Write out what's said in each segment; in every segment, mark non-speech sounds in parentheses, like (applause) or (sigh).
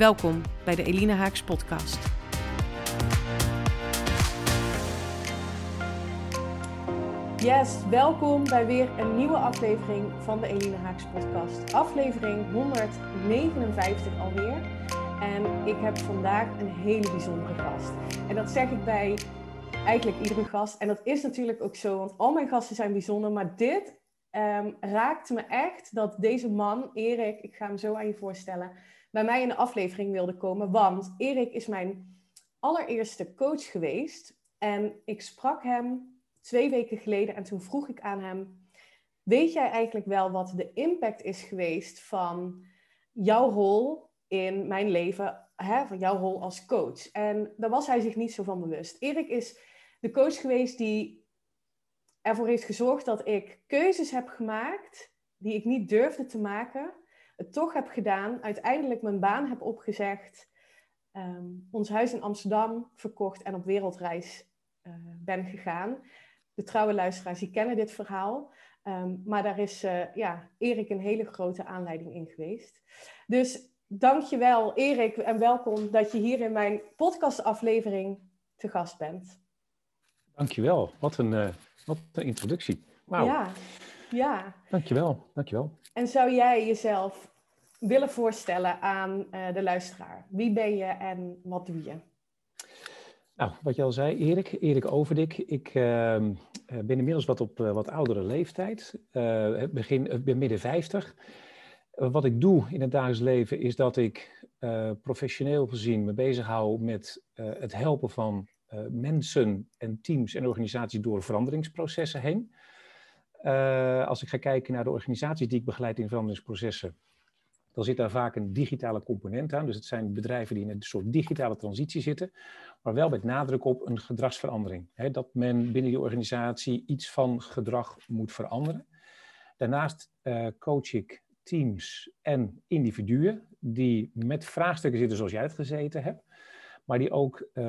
Welkom bij de Elina Haaks podcast. Yes, welkom bij weer een nieuwe aflevering van de Elina Haaks podcast. Aflevering 159 alweer. En ik heb vandaag een hele bijzondere gast. En dat zeg ik bij eigenlijk iedere gast. En dat is natuurlijk ook zo, want al mijn gasten zijn bijzonder. Maar dit um, raakte me echt dat deze man, Erik, ik ga hem zo aan je voorstellen bij mij in de aflevering wilde komen. Want Erik is mijn allereerste coach geweest. En ik sprak hem twee weken geleden en toen vroeg ik aan hem: Weet jij eigenlijk wel wat de impact is geweest van jouw rol in mijn leven, hè, van jouw rol als coach? En daar was hij zich niet zo van bewust. Erik is de coach geweest die ervoor heeft gezorgd dat ik keuzes heb gemaakt die ik niet durfde te maken, het toch heb gedaan, uiteindelijk mijn baan heb opgezegd, ehm, ons huis in Amsterdam verkocht en op wereldreis uh, ben gegaan. De trouwe luisteraars die kennen dit verhaal. Ehm, maar daar is uh, ja, Erik een hele grote aanleiding in geweest. Dus dankjewel Erik en welkom dat je hier in mijn podcastaflevering te gast bent. Dankjewel, wat een, uh, wat een introductie. Wauw. Ja, ja. Dankjewel, dankjewel. En zou jij jezelf willen voorstellen aan uh, de luisteraar? Wie ben je en wat doe je? Nou, wat je al zei, Erik, Erik Overdik. Ik uh, ben inmiddels wat op uh, wat oudere leeftijd. Begin, ben midden 50. wat ik doe in het dagelijks leven is dat ik professioneel gezien me bezighoud met het helpen van mensen en teams en organisaties door veranderingsprocessen heen. als ik ga kijken naar de organisaties die ik begeleid in veranderingsprocessen, dan zit daar vaak een digitale component aan. Dus het zijn bedrijven die in een soort digitale transitie zitten, maar wel met nadruk op een gedragsverandering. Dat men binnen die organisatie iets van gedrag moet veranderen. Daarnaast uh, coach ik teams en individuen die met vraagstukken zitten zoals jij het gezeten hebt, maar die ook uh,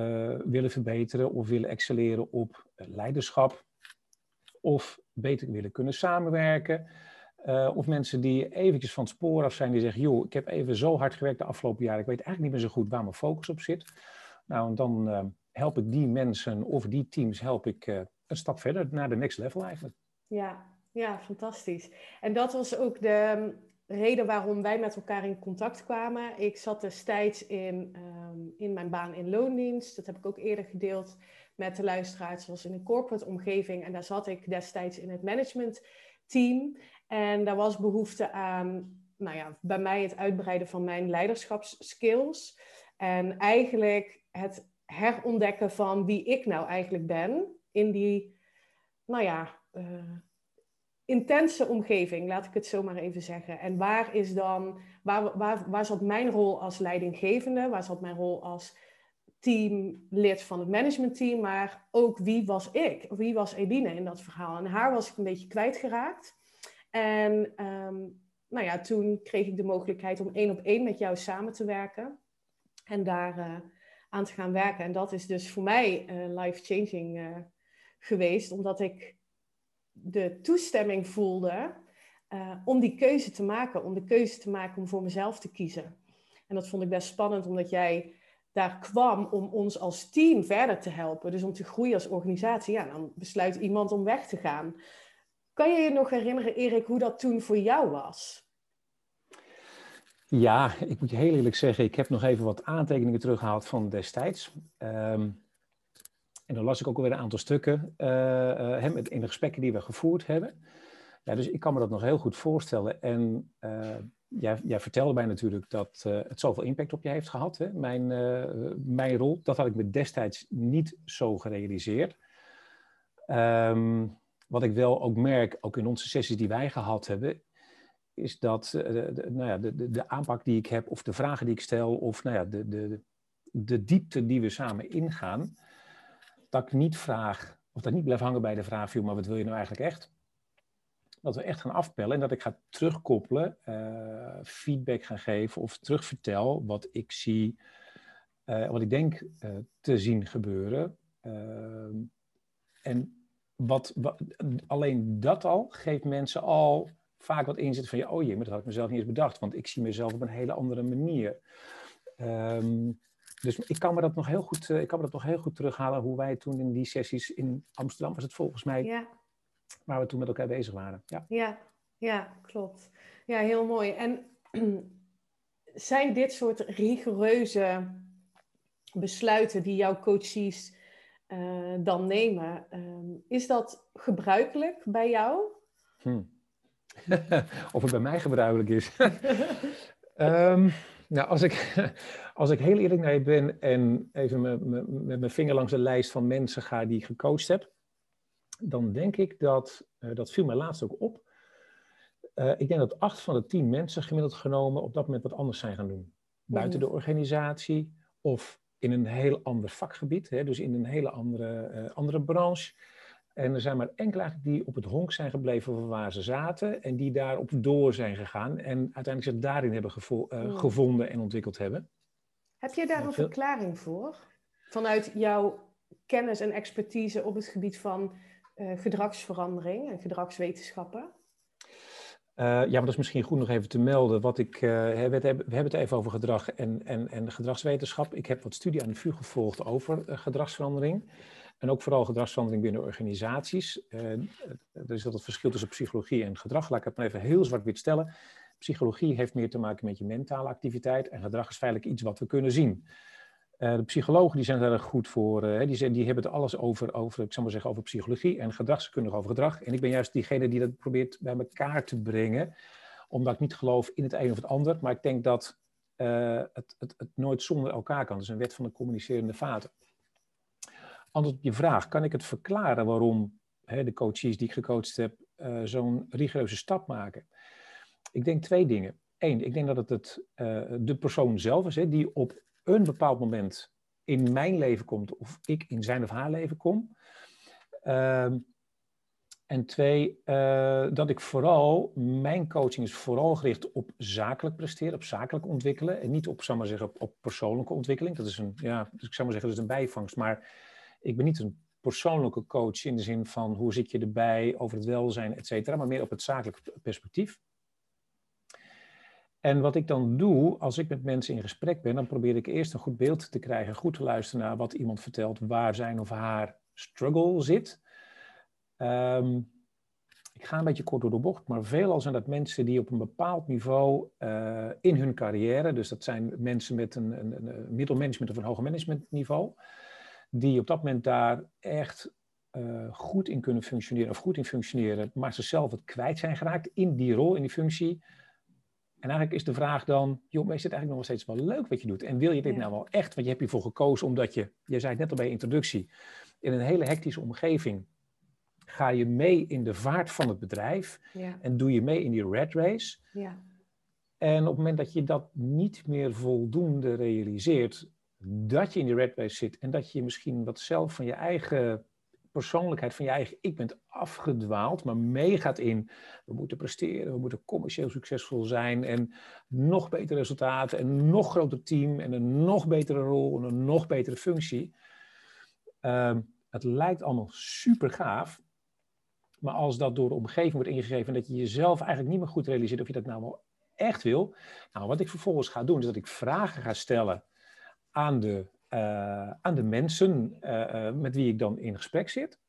willen verbeteren of willen excelleren op leiderschap of beter willen kunnen samenwerken. Uh, of mensen die eventjes van het spoor af zijn, die zeggen, joh, ik heb even zo hard gewerkt de afgelopen jaren, ik weet eigenlijk niet meer zo goed waar mijn focus op zit. Nou, dan uh, help ik die mensen of die teams help ik uh, een stap verder naar de next level eigenlijk. Ja, ja, fantastisch. En dat was ook de um, reden waarom wij met elkaar in contact kwamen. Ik zat destijds in, um, in mijn baan in loondienst. Dat heb ik ook eerder gedeeld met de luisteraars. zoals in een corporate omgeving. En daar zat ik destijds in het management team. En daar was behoefte aan, nou ja, bij mij het uitbreiden van mijn leiderschapsskills. En eigenlijk het herontdekken van wie ik nou eigenlijk ben in die, nou ja, uh, intense omgeving, laat ik het zo maar even zeggen. En waar is dan, waar, waar, waar zat mijn rol als leidinggevende? Waar zat mijn rol als teamlid van het managementteam? Maar ook wie was ik? Wie was Edine in dat verhaal? En haar was ik een beetje kwijtgeraakt. En um, nou ja, toen kreeg ik de mogelijkheid om één op één met jou samen te werken. En daar uh, aan te gaan werken. En dat is dus voor mij uh, life-changing uh, geweest. Omdat ik de toestemming voelde om die keuze te maken. Om de keuze te maken om voor mezelf te kiezen. En dat vond ik best spannend, omdat jij daar kwam om ons als team verder te helpen. Dus om te groeien als organisatie. Ja, dan besluit iemand om weg te gaan. Kan je je nog herinneren, Erik, hoe dat toen voor jou was? Ja, ik moet je heel eerlijk zeggen, ik heb nog even wat aantekeningen teruggehaald van destijds. Um, en dan las ik ook alweer een aantal stukken uh, in de gesprekken die we gevoerd hebben. Ja, dus ik kan me dat nog heel goed voorstellen. En uh, jij, jij, vertelde mij natuurlijk dat het zoveel impact op je heeft gehad, hè? Mijn, mijn rol. Dat had ik me destijds niet zo gerealiseerd. Um, wat ik wel ook merk, ook in onze sessies die wij gehad hebben, is dat de, nou ja, de, de, de, aanpak die ik heb, of de vragen die ik stel, of nou ja, de, de, de diepte die we samen ingaan, dat ik niet vraag, of dat niet blijf hangen bij de vraag, maar wat wil je nou eigenlijk echt? Dat we echt gaan afpellen en dat ik ga terugkoppelen, uh, feedback gaan geven of terugvertel wat ik zie, uh, wat ik denk te zien gebeuren. Ehm, en wat, wat, alleen dat al geeft mensen al vaak wat inzet van, ja, oh jee, maar dat had ik mezelf niet eens bedacht, want ik zie mezelf op een hele andere manier. Um, dus ik kan me dat nog heel goed, ik kan me dat nog heel goed terughalen hoe wij toen in die sessies in Amsterdam was het volgens mij, ja. waar we toen met elkaar bezig waren. Ja, ja, ja klopt. Ja, heel mooi. En (clears throat) zijn dit soort rigoureuze besluiten die jouw coaches uh, dan nemen, uh, is dat gebruikelijk bij jou? Hm. (laughs) of het bij mij gebruikelijk is. um, (laughs) nou, als ik, als ik heel eerlijk naar je ben en even met mijn vinger langs de lijst van mensen ga die ik gecoacht heb, dan denk ik dat, uh, dat viel mij laatst ook op. Uh, ik denk dat acht van de tien mensen gemiddeld genomen op dat moment wat anders zijn gaan doen. Buiten mhm. de organisatie of in een heel ander vakgebied, hè, dus in een hele andere, uh, andere branche. En er zijn maar enkele eigenlijk die op het honk zijn gebleven van waar ze zaten en die daarop door zijn gegaan en uiteindelijk zich daarin hebben gevo uh, gevonden en ontwikkeld hebben. Heb je daar een verklaring voor? Vanuit jouw kennis en expertise op het gebied van uh, gedragsverandering en gedragswetenschappen? Uh, ja, maar dat is misschien goed nog even te melden. Wat ik, uh, we, hebben, we hebben het even over gedrag en, en, en gedragswetenschap. Ik heb wat studie aan de VU gevolgd over uh, gedragsverandering. En ook vooral gedragsverandering binnen organisaties. er is dat het verschil tussen psychologie en gedrag. Laat ik het maar even heel zwart-wit stellen. Psychologie heeft meer te maken met je mentale activiteit. En gedrag is feitelijk iets wat we kunnen zien. Uh, de psychologen die zijn daar erg goed voor. Uh, die, zijn, die hebben het alles over, over, ik zou maar zeggen, over psychologie en gedragskundig over gedrag. En ik ben juist diegene die dat probeert bij elkaar te brengen. Omdat ik niet geloof in het een of het ander. Maar ik denk dat uh, het, het, het, nooit zonder elkaar kan. Dat is een wet van de communicerende vaten. Antwoord op je vraag. Kan ik het verklaren waarom hè, de coaches die ik gecoacht heb zo'n rigoureuze stap maken? Ik denk twee dingen. Eén, ik denk dat het, het de persoon zelf is hè, die op een bepaald moment in mijn leven komt of ik in zijn of haar leven kom. Ehm, en twee, uh, dat ik vooral, mijn coaching is vooral gericht op zakelijk presteren, op zakelijk ontwikkelen. En niet op, zal maar zeggen, op, op, persoonlijke ontwikkeling. Dat is een, ja, dus ik zou maar zeggen, dat is een bijvangst. Maar ik ben niet een persoonlijke coach in de zin van hoe zit je erbij, over het welzijn, et cetera. Maar meer op het zakelijk perspectief. En wat ik dan doe, als ik met mensen in gesprek ben, dan probeer ik eerst een goed beeld te krijgen, goed te luisteren naar wat iemand vertelt, waar zijn of haar struggle zit. Um, ik ga een beetje kort door de bocht, maar veelal zijn dat mensen die op een bepaald niveau uh, in hun carrière, dus dat zijn mensen met een, een, een middelmanagement of een hoger managementniveau, die op dat moment daar echt uh, goed in kunnen functioneren of goed in functioneren, maar ze zelf het kwijt zijn geraakt in die rol, in die functie en eigenlijk is de vraag dan, joh, is het eigenlijk nog steeds wel leuk wat je doet? En wil je dit nou wel echt? Want je hebt hiervoor gekozen omdat je, je zei het net al bij introductie, in een hele hectische omgeving ga je mee in de vaart van het bedrijf ja. en doe je mee in die red race. Ja. En op het moment dat je dat niet meer voldoende realiseert, dat je in die red race zit en dat je misschien wat zelf van je eigen persoonlijkheid van je eigen ik bent afgedwaald, maar meegaat in we moeten presteren, we moeten commercieel succesvol zijn en nog betere resultaten en nog groter team en een nog betere rol en een nog betere functie. Um, het lijkt allemaal super gaaf, maar als dat door de omgeving wordt ingegeven en dat je jezelf eigenlijk niet meer goed realiseert of je dat nou wel echt wil, nou wat ik vervolgens ga doen is dat ik vragen ga stellen aan de aan de mensen uh, met wie ik dan in gesprek zit.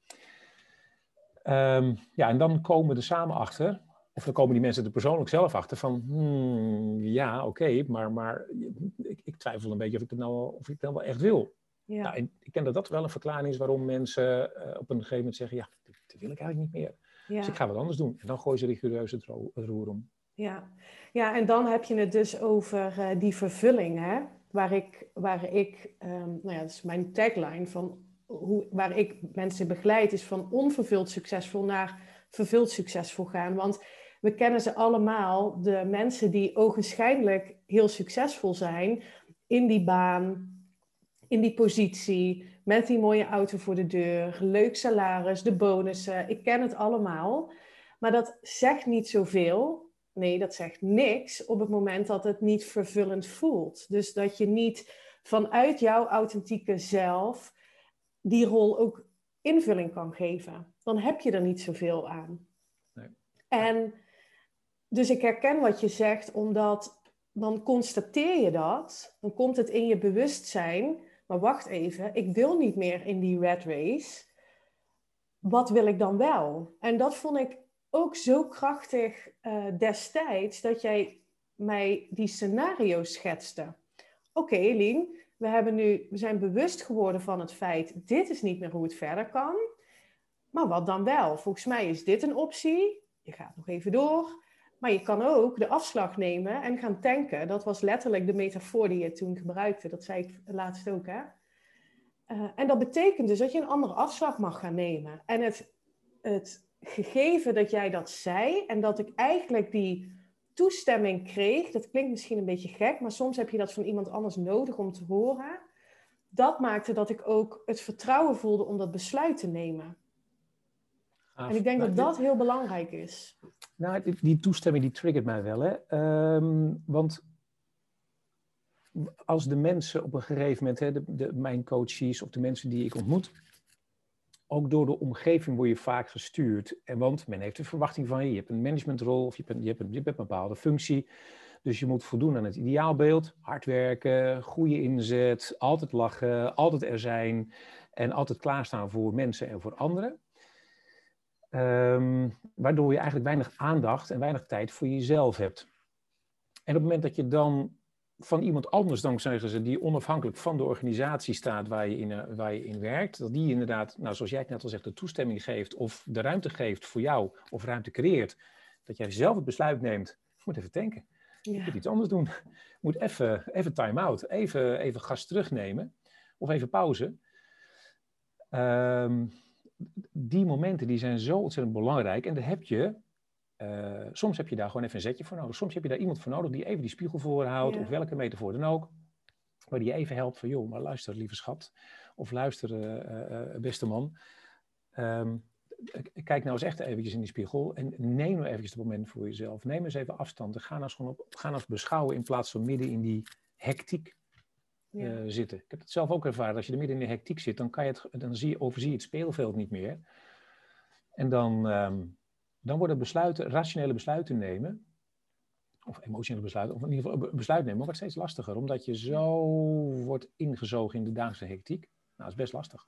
Um, ja, en dan komen er samen achter, of dan komen die mensen er persoonlijk zelf achter van, hmm, ja, oké, okay, maar, maar ik, ik, twijfel een beetje of ik het nou, of ik het nou wel echt wil. Ja. Nou, ik denk dat dat wel een verklaring is waarom mensen op een gegeven moment zeggen, ja, dat wil ik eigenlijk niet meer. Ja. Dus ik ga wat anders doen. En dan gooien ze rigoureus het, het roer om. Ja. ja, en dan heb je het dus over uh, die vervulling, hè? Waar ik, waar ik um, nou ja, dat is mijn tagline van hoe, waar ik mensen begeleid, is van onvervuld succesvol naar vervuld succesvol gaan. Want we kennen ze allemaal, de mensen die ogenschijnlijk heel succesvol zijn in die baan, in die positie, met die mooie auto voor de deur, leuk salaris, de bonussen. Ik ken het allemaal. Maar dat zegt niet zoveel. Nee, dat zegt niks op het moment dat het niet vervullend voelt. Dus dat je niet vanuit jouw authentieke zelf die rol ook invulling kan geven. Dan heb je er niet zoveel aan. Nee. En dus ik herken wat je zegt, omdat dan constateer je dat, dan komt het in je bewustzijn, maar wacht even, ik wil niet meer in die red race. Wat wil ik dan wel? En dat vond ik ook zo krachtig uh, destijds, dat jij mij die scenario's schetste. Oké, okay, we, hebben nu, we zijn bewust geworden van het feit, dit is niet meer hoe het verder kan. Maar wat dan wel? Volgens mij is dit een optie. Je gaat nog even door. Maar je kan ook de afslag nemen en gaan tanken. Dat was letterlijk de metafoor die je toen gebruikte. Dat zei ik laatst ook, hè? Uh, en dat betekent dus dat je een andere afslag mag gaan nemen. En het, het gegeven dat jij dat zei en dat ik eigenlijk die toestemming kreeg, dat klinkt misschien een beetje gek, maar soms heb je dat van iemand anders nodig om te horen. Dat maakte dat ik ook het vertrouwen voelde om dat besluit te nemen. en ik denk dat dat heel belangrijk is. Nou, die, toestemming die triggert mij wel. Hè? Ehm, want als de mensen op een gegeven moment, hè, de, de, mijn coaches of de mensen die ik ontmoet, ook door de omgeving word je vaak gestuurd. En want men heeft een verwachting van je. Je hebt een managementrol of je hebt een, je hebt een, je een bepaalde functie. Dus je moet voldoen aan het ideaalbeeld. Hard werken, goede inzet, altijd lachen, altijd er zijn. En altijd klaarstaan voor mensen en voor anderen. Um, waardoor je eigenlijk weinig aandacht en weinig tijd voor jezelf hebt. En op het moment dat je dan van iemand anders, dan zeggen ze, die onafhankelijk van de organisatie staat waar je, in, eh, waar je in werkt, dat die inderdaad, nou, zoals jij het net al zegt, de toestemming geeft of de ruimte geeft voor jou of ruimte creëert, dat jij zelf het besluit neemt, moet even denken, ja. moet iets anders doen, moet even, even time-out, even, even gas terugnemen of even pauze. Um, die momenten die zijn zo ontzettend belangrijk en daar heb je uh, soms heb je daar gewoon even een zetje voor nodig. Soms heb je daar iemand voor nodig die even die spiegel voorhoudt, of welke metafoor dan ook. Maar die even helpt van, joh, maar luister, lieve schat. Of luister, uh, uh, beste man. Um, kijk nou eens echt eventjes in die spiegel en neem nou eventjes het moment voor jezelf. Neem eens even afstand en ga nou eens, gewoon op, ga nou eens beschouwen in plaats van midden in die hectiek ja. zitten. Ik heb het zelf ook ervaren. Als je er midden in de hectiek zit, dan, kan je het, dan zie je, overzie je het speelveld niet meer. En dan, um, dan worden besluiten, rationele besluiten nemen, of emotionele besluiten, of in ieder geval besluit nemen, wordt steeds lastiger, omdat je zo wordt ingezogen in de dagelijkse hectiek. Nou, dat is best lastig.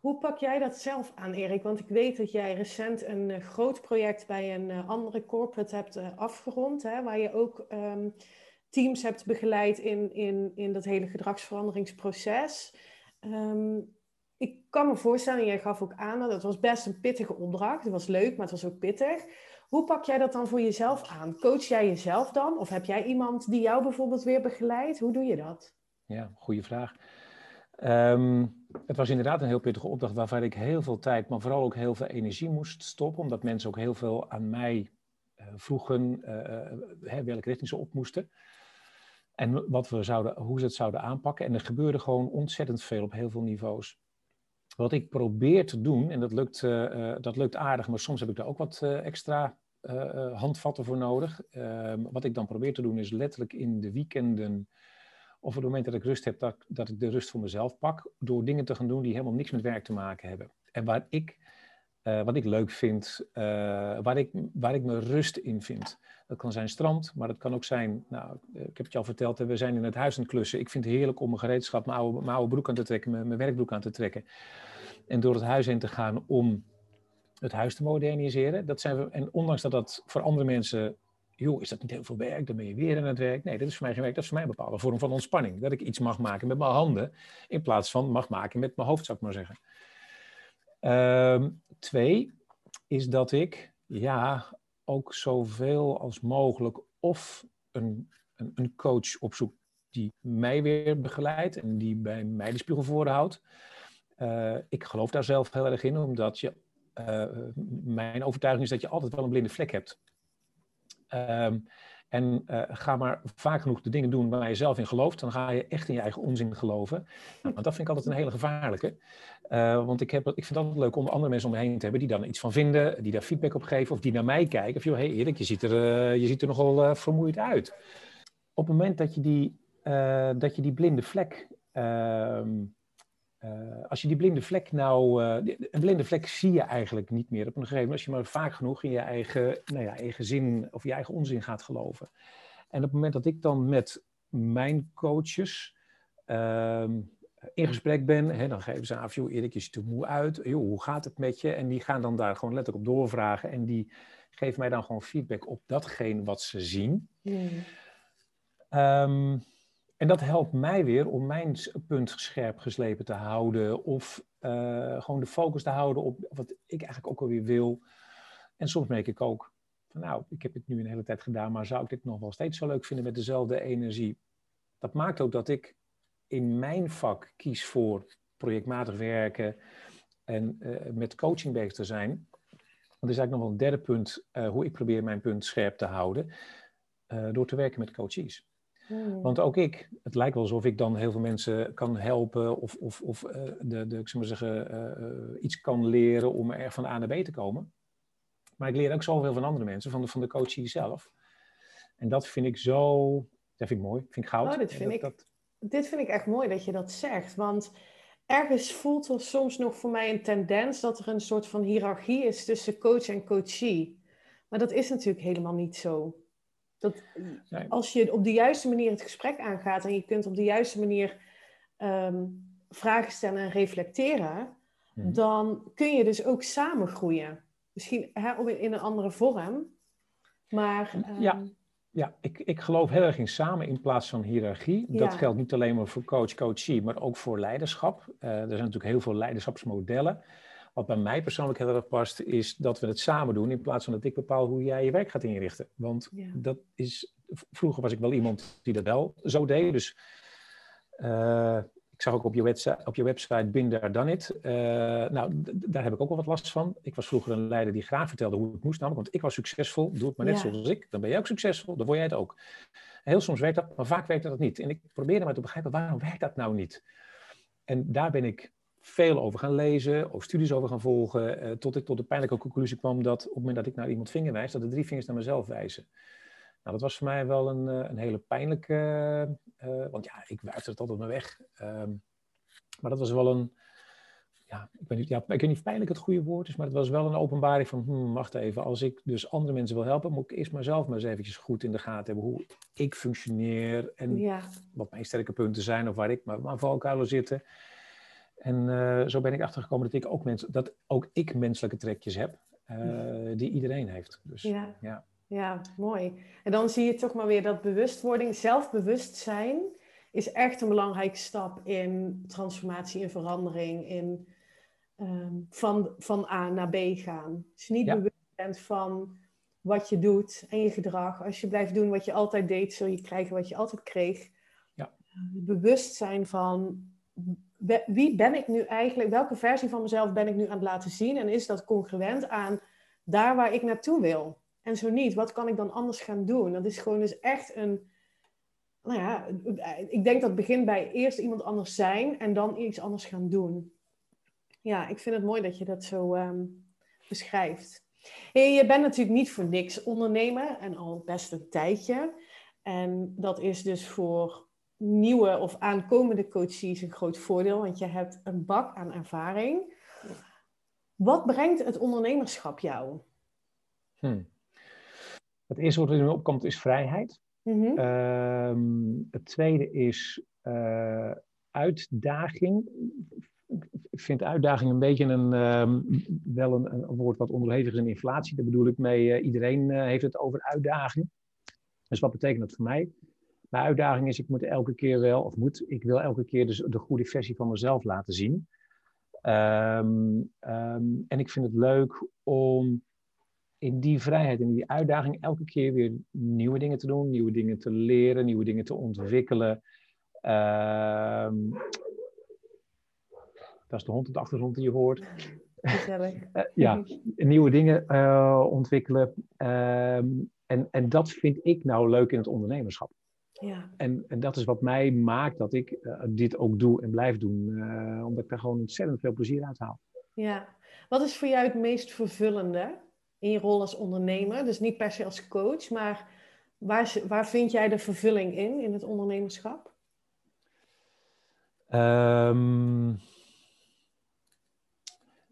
Hoe pak jij dat zelf aan, Erik? Want ik weet dat jij recent een uh, groot project bij een uh, andere corporate hebt uh, afgerond, hè, waar je ook um, teams hebt begeleid in, in, in dat hele gedragsveranderingsproces. Um, ik kan me voorstellen, jij gaf ook aan dat het was best een pittige opdracht. Het was leuk, maar het was ook pittig. Hoe pak jij dat dan voor jezelf aan? Coach jij jezelf dan? Of heb jij iemand die jou bijvoorbeeld weer begeleidt? Hoe doe je dat? Ja, goede vraag. Ehm, het was inderdaad een heel pittige opdracht waarvan ik heel veel tijd, maar vooral ook heel veel energie moest stoppen. Omdat mensen ook heel veel aan mij uh, vroegen uh, welke richting ze op moesten. En wat we zouden, hoe ze het zouden aanpakken. En er gebeurde gewoon ontzettend veel op heel veel niveaus. Wat ik probeer te doen, en dat lukt, uh, dat lukt aardig, maar soms heb ik daar ook wat uh, extra handvatten voor nodig. Ehm, wat ik dan probeer te doen is letterlijk in de weekenden, of op het moment dat ik rust heb, dat, dat ik de rust voor mezelf pak, door dingen te gaan doen die helemaal niks met werk te maken hebben. En waar ik, wat ik leuk vind, waar, ik, waar ik me rust in vind. Dat kan zijn strand, maar dat kan ook zijn, nou, ik heb het je al verteld, we zijn in het huis aan het klussen. Ik vind het heerlijk om mijn gereedschap, mijn oude, mijn oude broek aan te trekken, mijn, mijn werkbroek aan te trekken. En door het huis heen te gaan om het huis te moderniseren. Dat zijn we, en ondanks dat dat voor andere mensen, joh, is dat niet heel veel werk, dan ben je weer aan het werk. Nee, dat is voor mij geen werk, dat is voor mij een bepaalde vorm van ontspanning. Dat ik iets mag maken met mijn handen, in plaats van mag maken met mijn hoofd, zou ik maar zeggen. Ehm, twee, is dat ik, ja, ook zoveel als mogelijk of een, een, een coach opzoek die mij weer begeleidt en die bij mij de spiegel voorhoudt. Uh, ik geloof daar zelf heel erg in, omdat je, uh, mijn overtuiging is dat je altijd wel een blinde vlek hebt. Ehm, en uh, ga maar vaak genoeg de dingen doen waar je zelf in gelooft. Dan ga je echt in je eigen onzin geloven. Nou, dat vind ik altijd een hele gevaarlijke. Uh, want ik, heb, ik vind het altijd leuk om andere mensen om me heen te hebben die dan iets van vinden, die daar feedback op geven of die naar mij kijken. Of joh, hey Erik, je ziet er, uh, je ziet er nogal vermoeid uit. Op het moment dat je die, dat je die blinde vlek ehm, uh, als je die blinde vlek nou, uh, een blinde vlek zie je eigenlijk niet meer op een gegeven moment, als je maar vaak genoeg in je eigen, nou ja, eigen zin of je eigen onzin gaat geloven. En op het moment dat ik dan met mijn coaches uh, in gesprek ben, hè, dan geven ze aan, joh Erik, je ziet er moe uit, joh, hoe gaat het met je? En die gaan dan daar gewoon letterlijk op doorvragen en die geven mij dan gewoon feedback op datgene wat ze zien. Mm. Um, en dat helpt mij weer om mijn punt scherp geslepen te houden. Of uh, gewoon de focus te houden op wat ik eigenlijk ook alweer wil. En soms merk ik ook van nou, ik heb het nu een hele tijd gedaan, maar zou ik dit nog wel steeds zo leuk vinden met dezelfde energie? Dat maakt ook dat ik in mijn vak kies voor projectmatig werken en uh, met coaching bezig te zijn. Want er is eigenlijk nog wel een derde punt uh, hoe ik probeer mijn punt scherp te houden. door te werken met coaches. Hmm. Want ook ik, het lijkt wel alsof ik dan heel veel mensen kan helpen of, of, of uh, de, de, ik zou maar zeggen, uh, iets kan leren om er van A naar B te komen. Maar ik leer ook zoveel van andere mensen, van de, van de coachie zelf. En dat vind ik zo, dat vind ik mooi, vind ik goud. Oh, dit, vind ik, dat... dit vind ik echt mooi dat je dat zegt, want ergens voelt er soms nog voor mij een tendens dat er een soort van hiërarchie is tussen coach en coachie. Maar dat is natuurlijk helemaal niet zo. Dat, Als je op de juiste manier het gesprek aangaat en je kunt op de juiste manier ehm, vragen stellen en reflecteren, mhm. dan kun je dus ook samen groeien. Misschien hè, in een andere vorm, maar... Ja, ehm, ja ik, ik geloof heel erg in samen in plaats van hiërarchie. Dat geldt niet alleen maar voor coach, coachie, maar ook voor leiderschap. Uh, er zijn natuurlijk heel veel leiderschapsmodellen. Wat bij mij persoonlijk heel erg past, is dat we het samen doen in plaats van dat ik bepaal hoe jij je werk gaat inrichten. Want dat is, vroeger was ik wel iemand die dat wel zo deed. Dus uh, ik zag ook op je, website, op je website Bin There Done It. Uh, nou, daar heb ik ook wel wat last van. Ik was vroeger een leider die graag vertelde hoe het moest namelijk. Want ik was succesvol, doe het maar net zoals ik. Dan ben jij ook succesvol, dan word jij het ook. Heel soms werkt dat, maar vaak werkt dat niet. En ik probeerde maar te begrijpen, waarom werkt dat nou niet? En daar ben ik veel over gaan lezen, ook studies over gaan volgen, uh, tot ik tot de pijnlijke conclusie kwam dat op het moment dat ik naar iemand vinger wijs, dat de drie vingers naar mezelf wijzen. Nou, dat was voor mij wel een, uh, een hele pijnlijke, uh, want ja, ik wuifde het altijd maar weg. Um, maar dat was wel een, ja, ik weet niet, ja, ik weet niet of pijnlijk het goede woord is, maar het was wel een openbaring van, hmm, wacht even, als ik dus andere mensen wil helpen, moet ik eerst maar zelf maar eens eventjes goed in de gaten hebben hoe ik functioneer en ja. wat mijn sterke punten zijn of waar ik maar, maar valkuilen zitten. En uh, zo ben ik achtergekomen dat ik ook, mens, dat ook ik menselijke trekjes heb, uh, die iedereen heeft. Dus, ja. ja. Ja. mooi. En dan zie je toch maar weer dat bewustwording, zelfbewustzijn, is echt een belangrijke stap in transformatie en verandering, in um, van, van A naar B gaan. Als je niet ja. bewust bent van wat je doet en je gedrag, als je blijft doen wat je altijd deed, zul je krijgen wat je altijd kreeg. Ja. Bewustzijn van wie ben ik nu eigenlijk, welke versie van mezelf ben ik nu aan het laten zien en is dat congruent aan daar waar ik naartoe wil? En zo niet, wat kan ik dan anders gaan doen? Dat is gewoon dus echt een, nou ja, ik denk dat het begint bij eerst iemand anders zijn en dan iets anders gaan doen. Ja, ik vind het mooi dat je dat zo um, beschrijft. Je bent natuurlijk niet voor niks ondernemer en al best een tijdje. En dat is dus voor nieuwe of aankomende coaches een groot voordeel, want je hebt een bak aan ervaring. Wat brengt het ondernemerschap jou? Hmm. Het eerste wat er in me opkomt is vrijheid. Mm het tweede is uh, uitdaging. Ik vind uitdaging een beetje een, um, wel een, een, woord wat onderhevig is in inflatie. Daar bedoel ik mee, uh, iedereen uh, heeft het over uitdaging. Dus wat betekent dat voor mij? Mijn uitdaging is, ik moet elke keer wel, of moet, ik wil elke keer dus de goede versie van mezelf laten zien. Um, um, en ik vind het leuk om in die vrijheid, in die uitdaging, elke keer weer nieuwe dingen te doen, nieuwe dingen te leren, nieuwe dingen te ontwikkelen. Um, dat is de hond op de achtergrond die je hoort. uh, (laughs) ja, nieuwe dingen uh, ontwikkelen. en, en dat vind ik nou leuk in het ondernemerschap. Ja. En, en dat is wat mij maakt dat ik eh, dit ook doe en blijf doen. Uh, omdat ik daar gewoon ontzettend veel plezier uit haal. Ja. Wat is voor jou het meest vervullende in je rol als ondernemer? Dus niet per se als coach, maar waar, waar vind jij de vervulling in, in het ondernemerschap? Um,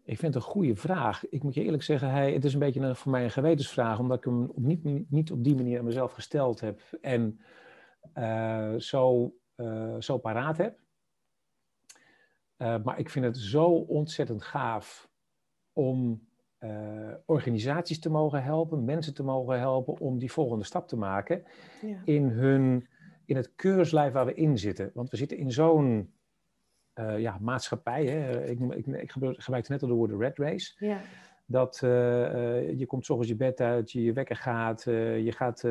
ik vind het een goede vraag. Ik moet je eerlijk zeggen, hij, het is een beetje een, voor mij een gewetensvraag, omdat ik hem op niet, niet op die manier aan mezelf gesteld heb en uh, zo, uh, zo paraat heb. Uh, maar ik vind het zo ontzettend gaaf om organisaties te mogen helpen, mensen te mogen helpen om die volgende stap te maken ja. in, hun, in het keurslijf waar we in zitten. Want we zitten in zo'n ja, maatschappij. Hè. Ik, ik, ik gebruikte net al de woorden red race. Ja. Dat uh, uh, je komt s'ochtends je bed uit, je je wekker gaat, je gaat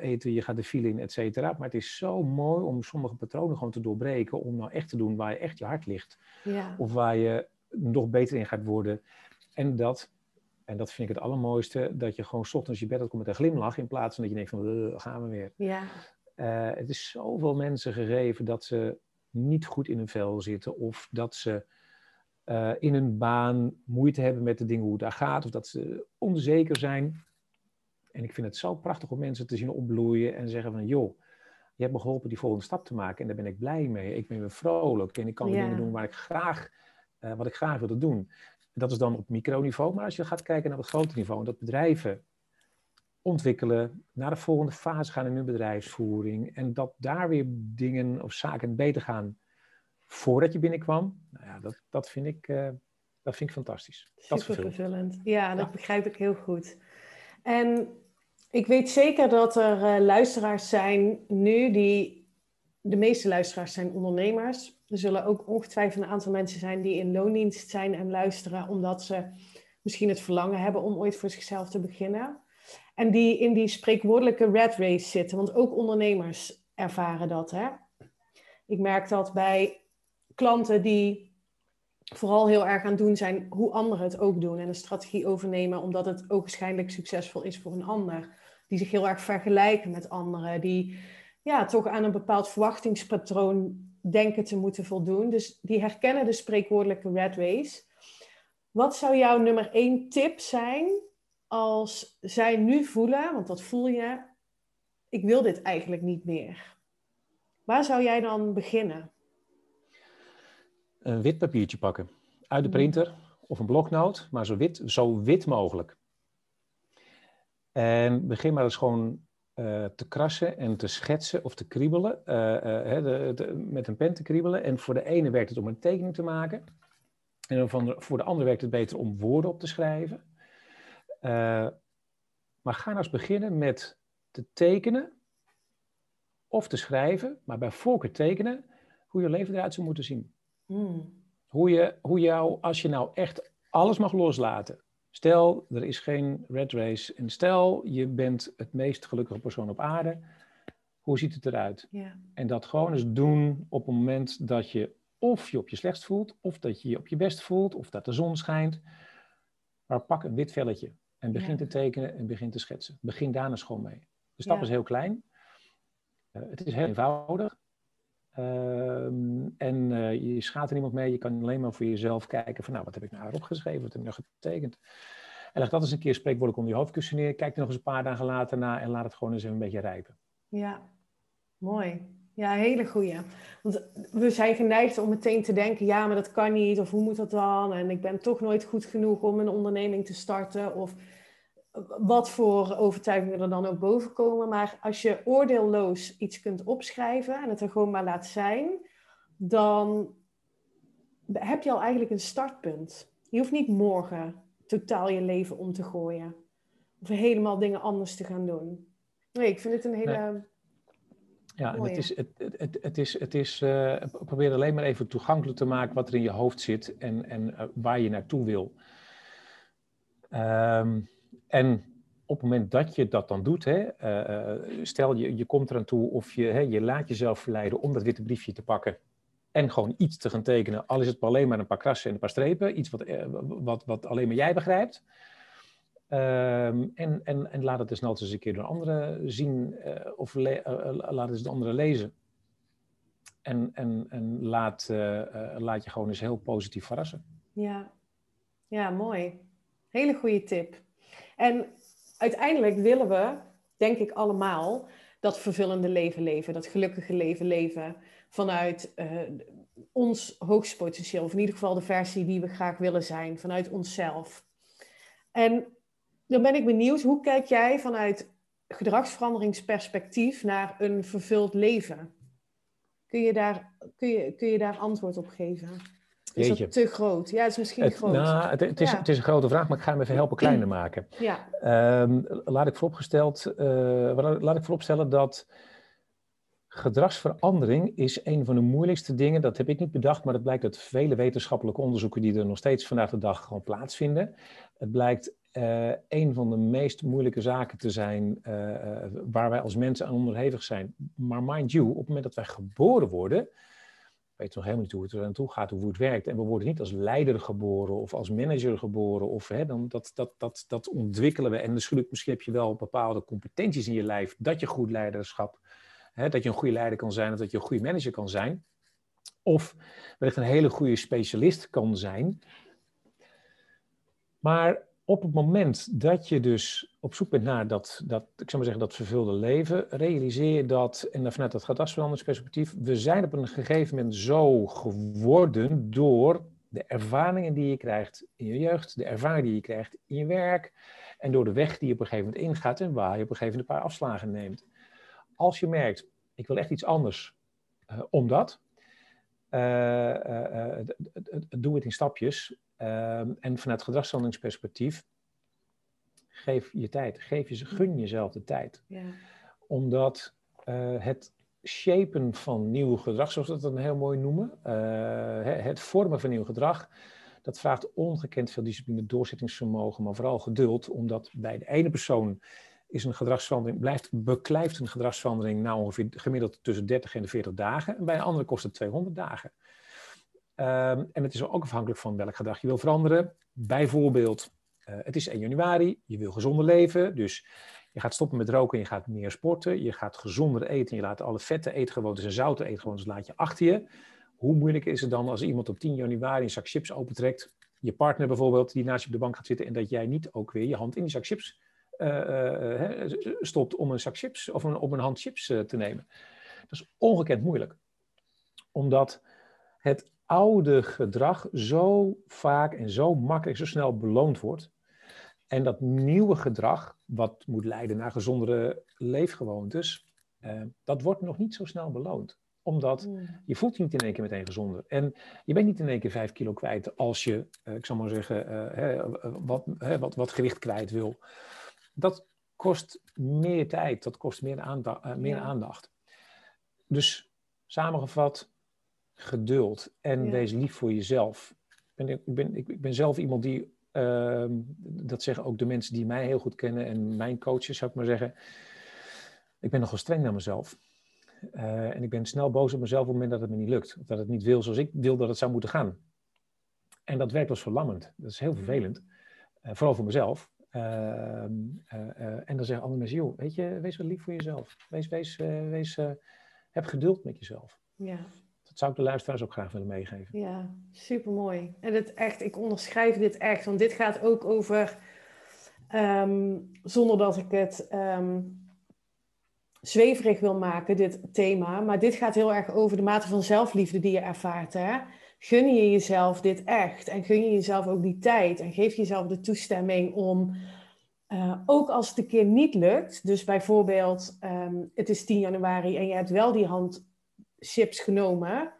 eten, je gaat de file in, et cetera. Maar het is zo mooi om sommige patronen gewoon te doorbreken. Om nou echt te doen waar je echt je hart ligt. Ja. Of waar je nog beter in gaat worden. En dat, en dat vind ik het allermooiste, dat je gewoon s ochtends je bed uitkomt met een glimlach. In plaats van dat je denkt van, gaan we weer. Ja. het is zoveel mensen gegeven dat ze niet goed in hun vel zitten of dat ze uh, in hun baan moeite hebben met de dingen hoe het daar gaat of dat ze onzeker zijn. En ik vind het zo prachtig om mensen te zien opbloeien en zeggen van joh, je hebt me geholpen die volgende stap te maken en daar ben ik blij mee. Ik ben weer vrolijk en ik kan Ja. dingen doen waar ik graag, uh, wat ik graag wilde doen. Dat is dan op microniveau, maar als je gaat kijken naar het grote niveau, dat bedrijven ontwikkelen, naar de volgende fase gaan in hun bedrijfsvoering en dat daar weer dingen of zaken beter gaan voordat je binnenkwam. Nou ja, dat, dat, vind, ik, uh, dat vind ik fantastisch. Super vervullend. Ja, dat ja. begrijp ik heel goed. En ik weet zeker dat er uh, luisteraars zijn nu die... De meeste luisteraars zijn ondernemers. Er zullen ook ongetwijfeld een aantal mensen zijn die in loondienst zijn en luisteren... omdat ze misschien het verlangen hebben om ooit voor zichzelf te beginnen... En die in die spreekwoordelijke red race zitten. Want ook ondernemers ervaren dat. Hè? Ik merk dat bij klanten die vooral heel erg aan het doen zijn hoe anderen het ook doen. En een strategie overnemen omdat het ook waarschijnlijk succesvol is voor een ander. Die zich heel erg vergelijken met anderen. Die ja, toch aan een bepaald verwachtingspatroon denken te moeten voldoen. Dus die herkennen de spreekwoordelijke red race. Wat zou jouw nummer één tip zijn als zij nu voelen, want dat voel je, ik wil dit eigenlijk niet meer. Waar zou jij dan beginnen? Een wit papiertje pakken. Uit de printer of een bloknoot, maar zo wit, zo wit mogelijk. En begin maar eens gewoon uh, te krassen en te schetsen of te kriebelen. Uh, uh, de, de, met een pen te kriebelen. En voor de ene werkt het om een tekening te maken. En voor de andere werkt het beter om woorden op te schrijven. Maar ga nou eens beginnen met te tekenen of te schrijven, maar bij voorkeur tekenen, hoe je leven eruit zou moeten zien. Hmm. Hoe, je, hoe jou, als je nou echt alles mag loslaten. Stel, er is geen red race en stel, je bent het meest gelukkige persoon op aarde. Hoe ziet het eruit? Yeah. En dat gewoon eens doen op het moment dat je of je op je slechtst voelt, of dat je je op je best voelt, of dat de zon schijnt. Maar pak een wit velletje. En begin Ja. te tekenen en begin te schetsen. Begin daar eens gewoon mee. De stap Ja. is heel klein. Eh, het is heel eenvoudig. Ehm, en eh, je schaadt er niemand mee. Je kan alleen maar voor jezelf kijken van nou, wat heb ik nou opgeschreven? Wat heb ik nou getekend? En leg dat eens een keer spreekwoordelijk onder je hoofdkussen neer. Kijk er nog eens een paar dagen later naar en laat het gewoon eens even een beetje rijpen. Ja, mooi. Ja, hele goeie. Want we zijn geneigd om meteen te denken, ja, maar dat kan niet, of hoe moet dat dan? En ik ben toch nooit goed genoeg om een onderneming te starten, of wat voor overtuigingen er dan ook boven komen. Maar als je oordeelloos iets kunt opschrijven en het er gewoon maar laat zijn, dan heb je al eigenlijk een startpunt. Je hoeft niet morgen totaal je leven om te gooien. Of helemaal dingen anders te gaan doen. Nee, ik vind het een hele... Ja, en het is, het, het, het, is, het is eh, probeer alleen maar even toegankelijk te maken wat er in je hoofd zit en, en eh, waar je naartoe wil. Ehm, en op het moment dat je dat dan doet, hè, eh, eh, stel je, je komt eraan toe of je, hè, je laat jezelf verleiden om dat witte briefje te pakken en gewoon iets te gaan tekenen, al is het maar alleen maar een paar krassen en een paar strepen, iets wat, eh, wat, wat alleen maar jij begrijpt. Ehm, en, en, en laat het desnoods eens een keer door anderen zien of laat het eens de anderen lezen. En, en, en laat, laat je gewoon eens heel positief verrassen. Ja, ja mooi. Hele goede tip. En uiteindelijk willen we, denk ik allemaal, dat vervullende leven leven, dat gelukkige leven leven vanuit ons hoogste potentieel, of in ieder geval de versie die we graag willen zijn, vanuit onszelf. En dan ben ik benieuwd, hoe kijk jij vanuit gedragsveranderingsperspectief naar een vervuld leven? Kun je daar, kun je, kun je daar antwoord op geven? Is Jeetje. dat te groot? Ja, het is misschien het, groot. Nou, het, het, is, het is een grote vraag, maar ik ga hem even helpen kleiner maken. (clears throat) Ja. Um, laat, ik vooropgesteld, uh, laat ik vooropstellen dat Gedragsverandering is een van de moeilijkste dingen. Dat heb ik niet bedacht, maar het blijkt uit vele wetenschappelijke onderzoeken die er nog steeds vandaag de dag gewoon plaatsvinden. Het blijkt uh, een van de meest moeilijke zaken te zijn uh, waar wij als mensen aan onderhevig zijn. Maar mind you, op het moment dat wij geboren worden, weten we nog helemaal niet hoe het er naartoe gaat, hoe het werkt. En we worden niet als leider geboren of als manager geboren. Of, hè, dan, dat, dat, dat, dat ontwikkelen we. En misschien heb je wel bepaalde competenties in je lijf dat je goed leiderschap Hè, dat je een goede leider kan zijn of dat je een goede manager kan zijn. Of wellicht een hele goede specialist kan zijn. Maar op het moment dat je dus op zoek bent naar dat, dat, ik zou maar zeggen, dat vervulde leven, realiseer je dat, en vanuit dat gedragsveranderingsperspectief, we zijn op een gegeven moment zo geworden door de ervaringen die je krijgt in je jeugd, de ervaringen die je krijgt in je werk, en door de weg die je op een gegeven moment ingaat en waar je op een gegeven moment een paar afslagen neemt als je merkt, ik wil echt iets anders, uh, omdat, uh, doe het in stapjes. Ehm, en vanuit gedragsveranderingsperspectief, geef je tijd, geef je, gun jezelf de tijd. Ja. Omdat het shapen van nieuw gedrag, zoals we dat dan heel mooi noemen, het vormen van nieuw gedrag, dat vraagt ongekend veel discipline, doorzettingsvermogen, maar vooral geduld, omdat bij de ene persoon is een gedragsverandering, blijft, beklijft een gedragsverandering nou ongeveer gemiddeld tussen 30 en 40 dagen. En bij een andere kost het 200 dagen. Um, en het is ook afhankelijk van welk gedrag je wil veranderen. Bijvoorbeeld, uh, het is 1 januari, je wil gezonder leven, dus je gaat stoppen met roken en je gaat meer sporten. Je gaat gezonder eten, je laat alle vette eetgewoontes en zoute eetgewoontes laat je achter je. Hoe moeilijk is het dan als iemand op 10 januari een zak chips opentrekt, je partner bijvoorbeeld, die naast je op de bank gaat zitten en dat jij niet ook weer je hand in die zak chips uh, stopt om een zak chips of een, om een hand chips te nemen. Dat is ongekend moeilijk. Omdat het oude gedrag zo vaak en zo makkelijk, zo snel beloond wordt. En dat nieuwe gedrag, wat moet leiden naar gezondere leefgewoontes, dat wordt nog niet zo snel beloond omdat hmm. je voelt je niet in één keer meteen gezonder. En je bent niet in één keer vijf kilo kwijt als je, ik zal maar zeggen, wat, wat, wat gewicht kwijt wil dat kost meer tijd, dat kost meer, aandacht. Meer aandacht. Dus samengevat, geduld en wees lief voor jezelf. Ik ben, ik ben, ik ben zelf iemand die, uh, dat zeggen ook de mensen die mij heel goed kennen en mijn coaches, zou ik maar zeggen. Ik ben nogal streng naar mezelf. Uh, en ik ben snel boos op mezelf op het moment dat het me niet lukt. Of dat het niet wil zoals ik wil dat het zou moeten gaan. En dat werkt als verlammend. Dat is heel vervelend. Uh, vooral voor mezelf. Ehm, eh, eh, en dan zeggen andere mensen, joh, weet je, wees wel lief voor jezelf. Wees, wees, eh, wees, heb geduld met jezelf. Ja. Dat zou ik de luisteraars ook graag willen meegeven. Ja, supermooi. En het echt, ik onderschrijf dit echt, want dit gaat ook over, ehm, zonder dat ik het um, zweverig wil maken, dit thema, maar dit gaat heel erg over de mate van zelfliefde die je ervaart. Hè? gun je jezelf dit echt? En gun je jezelf ook die tijd? En geef jezelf de toestemming om, uh, ook als het een keer niet lukt, dus bijvoorbeeld um, het is 10 januari en je hebt wel die handchips genomen,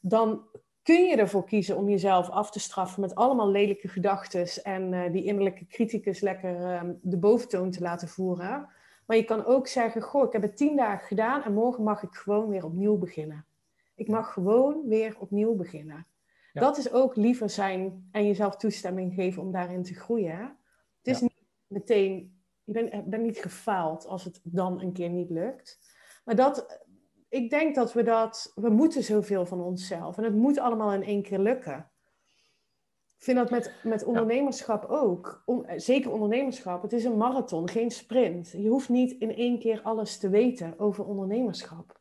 dan kun je ervoor kiezen om jezelf af te straffen met allemaal lelijke gedachten en uh, die innerlijke criticus lekker um, de boventoon te laten voeren. Maar je kan ook zeggen, goh, ik heb het tien dagen gedaan en morgen mag ik gewoon weer opnieuw beginnen. Ik mag gewoon weer opnieuw beginnen. Dat is ook liever zijn en jezelf toestemming geven om daarin te groeien. Het is niet meteen, je bent, bent niet gefaald als het dan een keer niet lukt. Maar dat, ik denk dat we dat, we moeten zoveel van onszelf. En het moet allemaal in één keer lukken. Ik vind dat met, met ondernemerschap ook. zeker ondernemerschap. Het is een marathon, geen sprint. Je hoeft niet in één keer alles te weten over ondernemerschap.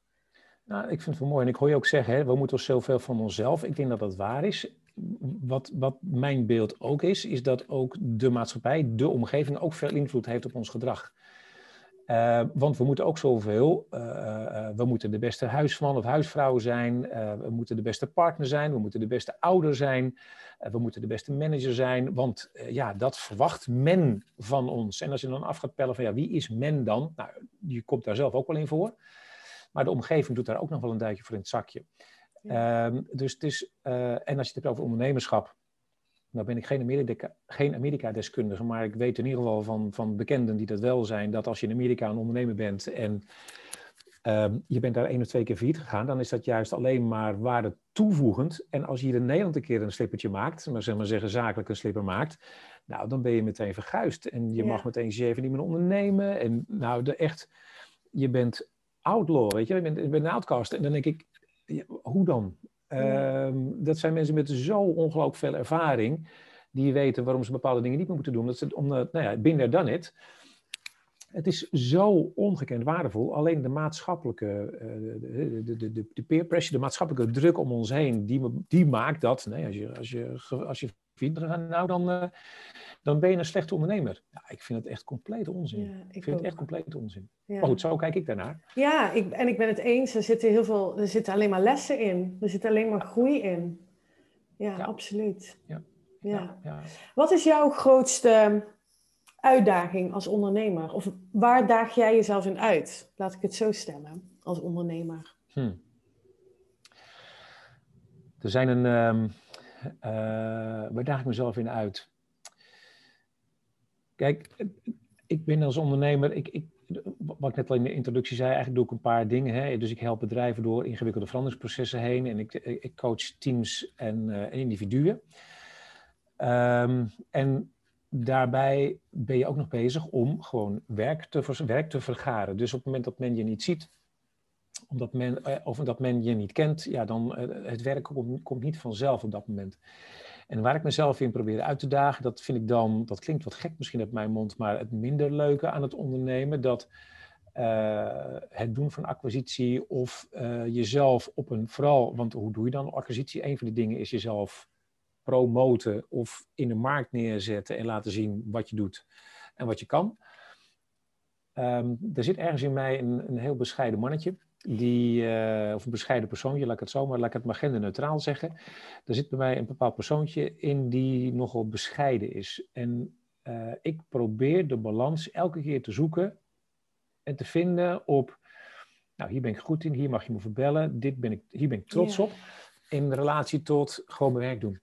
Nou, ik vind het wel mooi. En ik hoor je ook zeggen, hè, we moeten zoveel van onszelf. Ik denk dat dat waar is. Wat, wat mijn beeld ook is, is dat ook de maatschappij, de omgeving, ook veel invloed heeft op ons gedrag. Uh, want we moeten ook zoveel. Uh, uh, we moeten de beste huisman of huisvrouw zijn. we moeten de beste partner zijn. We moeten de beste ouder zijn. we moeten de beste manager zijn. Want ja, dat verwacht men van ons. En als je dan af gaat pellen van ja, wie is men dan? Nou, je komt daar zelf ook wel in voor. Maar de omgeving doet daar ook nog wel een duitje voor in het zakje. Ehm, dus het is, en als je het hebt over ondernemerschap. Nou ben ik geen, Amerika, geen Amerika-deskundige, maar ik weet in ieder geval van, van bekenden die dat wel zijn, dat als je in Amerika een ondernemer bent en ehm, je bent daar één of twee keer failliet gegaan, dan is dat juist alleen maar waarde toevoegend. En als je hier in Nederland een keer een slippertje maakt, maar zeg maar zeggen zakelijk een slipper maakt, nou dan ben je meteen verguisd. En je mag meteen zeven niet meer ondernemen. En nou, de, echt, je bent outlaw, weet je, je bent, je bent een outcast. En dan denk ik, hoe dan? Ehm, dat zijn mensen met zo ongelooflijk veel ervaring, die weten waarom ze bepaalde dingen niet meer moeten doen. Dat ze, omdat, nou ja, binnen dan it. Het is zo ongekend waardevol. Alleen de maatschappelijke, uh, de, de, de, de, peer pressure, de maatschappelijke druk om ons heen, die, die maakt dat, nee, als je, als je, als je vindt, nou dan, uh, dan ben je een slechte ondernemer. Ja, ik vind het echt compleet onzin. Ja, ik, vind het echt compleet onzin. Maar goed, zo kijk ik daarnaar. Ja, ik, en ik ben het eens. Er zitten heel veel, er zitten alleen maar lessen in. Er zit alleen maar groei in. Ja, absoluut. Ja. Ja. Wat is jouw grootste uitdaging als ondernemer? Of waar daag jij jezelf in uit? Laat ik het zo stellen, als ondernemer. Hm. Er zijn een... Um, waar daag ik mezelf in uit? Kijk, ik ben als ondernemer, ik, ik, wat ik net al in de introductie zei, eigenlijk doe ik een paar dingen. Hè. Dus ik help bedrijven door ingewikkelde veranderingsprocessen heen en ik, ik coach teams en, uh, individuen. Um, en daarbij ben je ook nog bezig om gewoon werk te, werk te vergaren. Dus op het moment dat men je niet ziet, omdat men, eh, of dat men je niet kent, ja, dan uh, het werk komt, niet vanzelf op dat moment. En waar ik mezelf in probeer uit te dagen, dat vind ik dan, dat klinkt wat gek misschien uit mijn mond, maar het minder leuke aan het ondernemen, dat uh, het doen van acquisitie of jezelf op een, vooral, want hoe doe je dan acquisitie? Een van die dingen is jezelf promoten of in de markt neerzetten en laten zien wat je doet en wat je kan. Um, er zit ergens in mij een, een heel bescheiden mannetje die, uh, of een bescheiden persoontje, laat ik het zo maar, laat ik het maar genderneutraal zeggen. Er zit bij mij een bepaald persoontje in die nogal bescheiden is. En uh, ik probeer de balans elke keer te zoeken en te vinden op, nou hier ben ik goed in, hier mag je me verbellen, dit ben ik, hier ben ik trots op. In relatie tot gewoon mijn werk doen.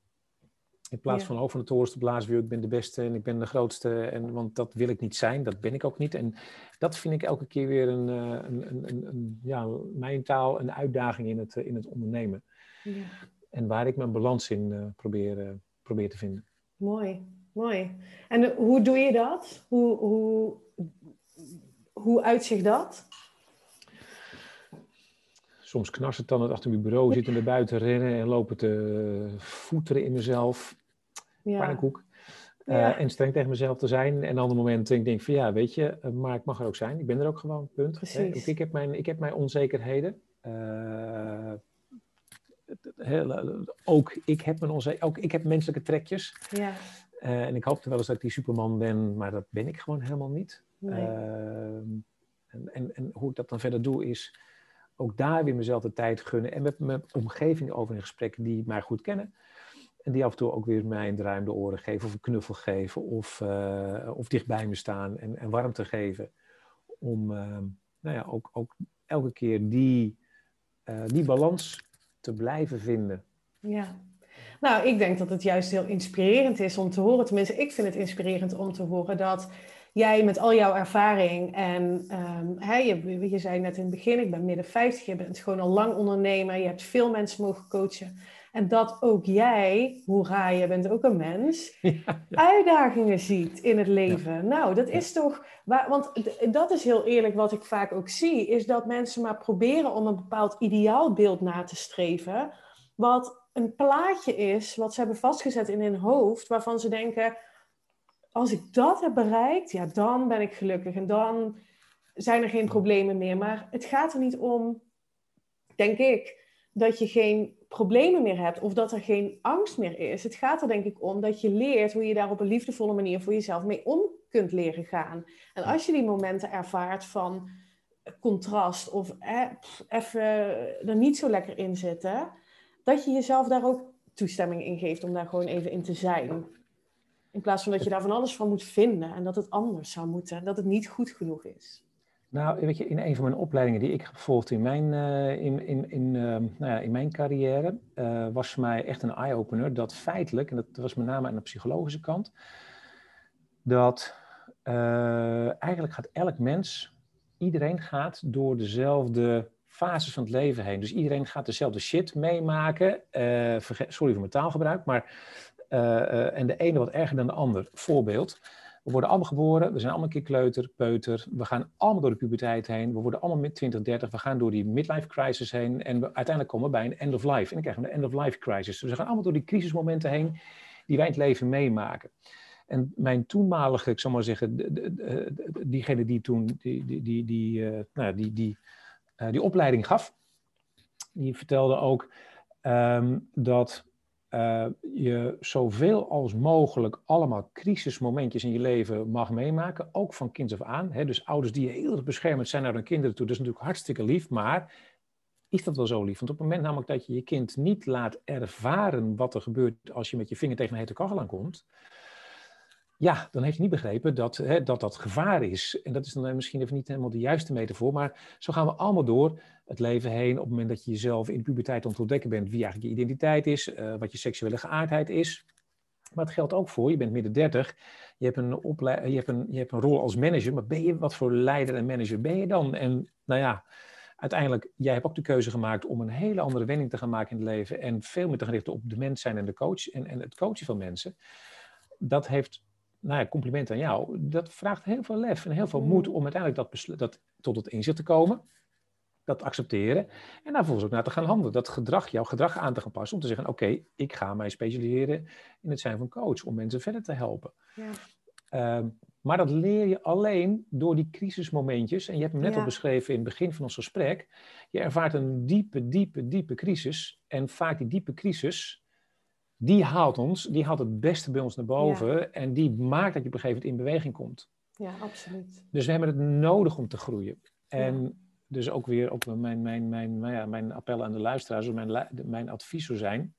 In plaats van van de toren te blazen, ik ben de beste en ik ben de grootste. En, want dat wil ik niet zijn, dat ben ik ook niet. En dat vind ik elke keer weer een, eh, een, een, een ja, mijn taal, een uitdaging in het, in het ondernemen. Ja. En waar ik mijn balans in uh, probeer, uh, probeer te vinden. Mooi, mooi. En hoe doe je dat? Hoe, hoe, hoe uitzicht dat? Soms knars het dan het achter mijn bureau, zitten naar buiten rennen en lopen te voeteren in mezelf. Ja. Pannenkoek. Uh, en streng tegen mezelf te zijn. En andere momenten denk ik van ja, weet je, eh, maar ik mag er ook zijn. Ik ben er ook gewoon, punt. Precies. Ook ik heb mijn, ik heb mijn onzekerheden. Uh, ook ik heb mijn onzekerheden. Ook ik heb menselijke trekjes. Ja. en ik hoopte wel eens dat ik die Superman ben, maar dat ben ik gewoon helemaal niet. Nee. En, en, en, hoe ik dat dan verder doe is ook daar weer mezelf de tijd gunnen en met mijn omgeving over in gesprek die mij goed kennen. En die af en toe ook weer mij een draai de oren geven of een knuffel geven of, uh, of dicht bij me staan en, en warmte geven. Om uh, nou ja, ook, ook elke keer die, uh, die balans te blijven vinden. Ja, nou, ik denk dat het juist heel inspirerend is om te horen. Tenminste, ik vind het inspirerend om te horen dat jij met al jouw ervaring en um, je, je zei net in het begin, ik ben midden 50, je bent gewoon al lang ondernemer, je hebt veel mensen mogen coachen. En dat ook jij, hoera, je bent ook een mens, (laughs) uitdagingen ziet in het leven. Nou, dat is toch, want dat is heel eerlijk wat ik vaak ook zie, is dat mensen maar proberen om een bepaald ideaalbeeld na te streven, wat een plaatje is wat ze hebben vastgezet in hun hoofd, waarvan ze denken, als ik dat heb bereikt, ja, dan ben ik gelukkig en dan zijn er geen problemen meer. Maar het gaat er niet om, denk ik, dat je geen problemen meer hebt of dat er geen angst meer is. Het gaat er denk ik om dat je leert hoe je daar op een liefdevolle manier voor jezelf mee om kunt leren gaan. En als je die momenten ervaart van contrast of eh, even er niet zo lekker in zitten, dat je jezelf daar ook toestemming in geeft om daar gewoon even in te zijn. In plaats van dat je daar van alles van moet vinden en dat het anders zou moeten, dat het niet goed genoeg is. Nou, weet je, in een van mijn opleidingen die ik heb gevolgd in mijn, uh, in, in, in, uh, nou ja, in mijn carrière, uh, was voor mij echt een eye-opener dat feitelijk, en dat was met name aan de psychologische kant, dat eigenlijk gaat elk mens, iedereen gaat door dezelfde fases van het leven heen. Dus iedereen gaat dezelfde shit meemaken. sorry voor mijn taalgebruik, maar en de ene wat erger dan de ander. Voorbeeld. We worden allemaal geboren, we zijn allemaal een keer kleuter, peuter. We gaan allemaal door de puberteit heen. We worden allemaal met 20, 30. We gaan door die midlife crisis heen. En we, uiteindelijk komen we bij een end of life. En dan krijgen we een end of life crisis. Dus we gaan allemaal door die crisismomenten heen die wij in het leven meemaken. En mijn toenmalige, ik zal maar zeggen, diegene die toen die, die, die, die, uh, nou, die, opleiding gaf, die vertelde ook um, dat uh, je zoveel als mogelijk allemaal crisismomentjes in je leven mag meemaken, ook van kind af aan. Hè? Dus ouders die heel erg beschermend zijn naar hun kinderen toe, dat is natuurlijk hartstikke lief, maar is dat wel zo lief? Want op het moment namelijk dat je je kind niet laat ervaren wat er gebeurt als je met je vinger tegen een hete kachel aankomt, ja, dan heeft hij niet begrepen dat, hè, dat dat gevaar is. En dat is dan misschien even niet helemaal de juiste metafoor, maar zo gaan we allemaal door het leven heen. Op het moment dat je jezelf in de puberteit aan het ontdekken bent wie eigenlijk je identiteit is, uh, wat je seksuele geaardheid is. Maar het geldt ook voor, je bent midden 30, je hebt, een je, hebt een, je hebt een rol als manager, maar ben je, wat voor leider en manager ben je dan? En nou ja, uiteindelijk, jij hebt ook de keuze gemaakt om een hele andere wending te gaan maken in het leven en veel meer te gaan richten op de mens zijn en de coach en, en het coachen van mensen. Dat heeft nou ja, compliment aan jou. Dat vraagt heel veel lef en heel veel moed mm. om uiteindelijk dat, dat tot het inzicht te komen. Dat accepteren. En daar vervolgens ook naar te gaan handelen. Dat gedrag, jouw gedrag aan te gaan passen. Om te zeggen, oké, ik ga mij specialiseren in het zijn van coach. Om mensen verder te helpen. Ja. Ehm, maar dat leer je alleen door die crisismomentjes. En je hebt hem net al beschreven in het begin van ons gesprek. Je ervaart een diepe, diepe, diepe crisis. En vaak die diepe crisis, die haalt ons, die haalt het beste bij ons naar boven en die maakt dat je op een gegeven moment in beweging komt. Ja, absoluut. Dus we hebben het nodig om te groeien. En dus ook weer op mijn, mijn, mijn, nou ja, mijn appel aan de luisteraars, mijn, mijn advies zou zijn,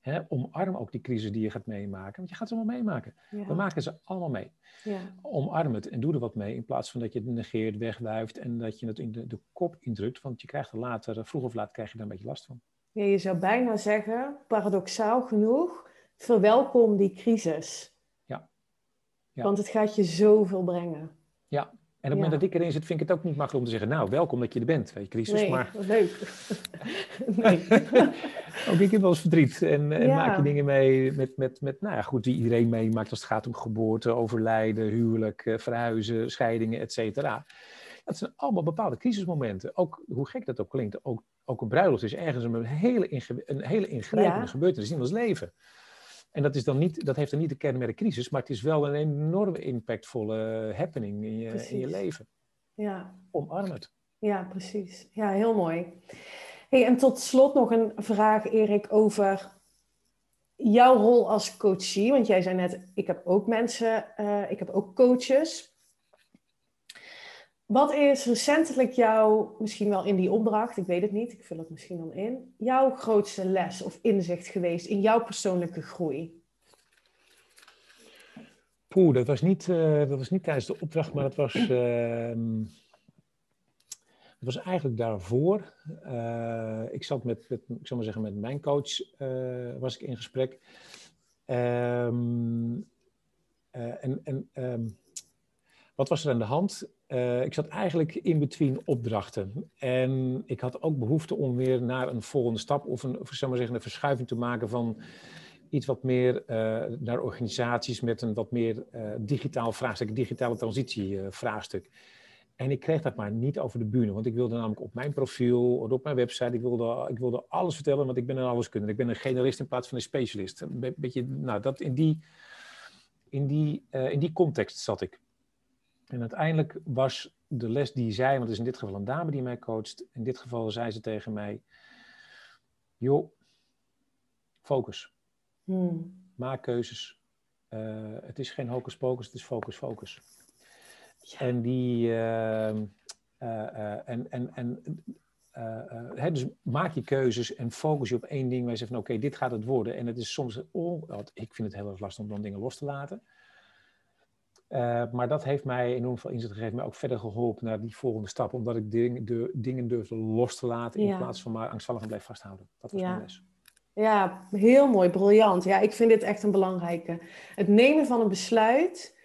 hè, omarm ook die crisis die je gaat meemaken. Want je gaat ze allemaal meemaken. We maken ze allemaal mee. Ja. Omarm het en doe er wat mee, in plaats van dat je het negeert, wegwuift en dat je het in de, de kop indrukt. Want je krijgt er later, vroeg of laat, krijg je daar een beetje last van. Ja, je zou bijna zeggen, paradoxaal genoeg, verwelkom die crisis. Ja. ja. Want het gaat je zoveel brengen. Ja, en op het moment dat ik erin zit, vind ik het ook niet makkelijk om te zeggen, nou, welkom dat je er bent, weet je, crisis. Nee, maar... leuk. (laughs) nee. (laughs) ook ik heb wel eens verdriet en, en maak je dingen mee met, met, met, nou ja, goed, die iedereen meemaakt als het gaat om geboorte, overlijden, huwelijk, eh, verhuizen, scheidingen, et cetera. Dat zijn allemaal bepaalde crisismomenten. Ook, hoe gek dat ook klinkt, ook, ook een bruiloft is ergens een hele, een hele ingrijpende gebeurtenis in ons leven. En dat, is dan niet, dat heeft dan niet de kenmerk crisis, maar het is wel een enorme impactvolle happening in je, in je leven. Ja. Omarm het. Ja, precies. Ja, heel mooi. Hey, en tot slot nog een vraag, Erik, over jouw rol als coachie. Want jij zei net, ik heb ook mensen, uh, ik heb ook coaches. Wat is recentelijk jouw, misschien wel in die opdracht, ik weet het niet, ik vul het misschien dan in, jouw grootste les of inzicht geweest in jouw persoonlijke groei? Poeh, dat was niet, uh, dat was niet tijdens de opdracht, maar dat was, (clears throat) uh, dat was eigenlijk daarvoor. Uh, ik zat met, met, ik zal maar zeggen, met mijn coach eh, was ik in gesprek. Um, en en um, wat was er aan de hand? Uh, ik zat eigenlijk in between opdrachten. En ik had ook behoefte om weer naar een volgende stap of een, zeg maar zeggen, een verschuiving te maken van iets wat meer uh, naar organisaties met een wat meer uh, digitaal vraagstuk, digitale transitie vraagstuk. En ik kreeg dat maar niet over de bühne, want ik wilde namelijk op mijn profiel, op mijn website, ik wilde, ik wilde alles vertellen, want ik ben een alleskundige. Ik ben een generalist in plaats van een specialist. Een beetje, nou, dat in die, in die, in die context zat ik. En uiteindelijk was de les die zij, want het is in dit geval een dame die mij coacht, in dit geval zei ze tegen mij, joh, focus. Hmm. Maak keuzes. Uh, het is geen hocus pocus, het is focus, focus. En die. Uh, uh, en, en, en hè, dus maak je keuzes en focus je op één ding. Wij zeggen van oké, dit gaat het worden. En het is soms. Oh, ik vind het heel erg lastig om dan dingen los te laten. Maar dat heeft mij enorm veel inzicht gegeven, mij ook verder geholpen naar die volgende stap. Omdat ik ding, de, dingen durfde los te laten in plaats van maar angstvallig en blijf vasthouden. Dat was ja. mijn les. Ja, heel mooi, briljant. Ja, ik vind dit echt een belangrijke. Het nemen van een besluit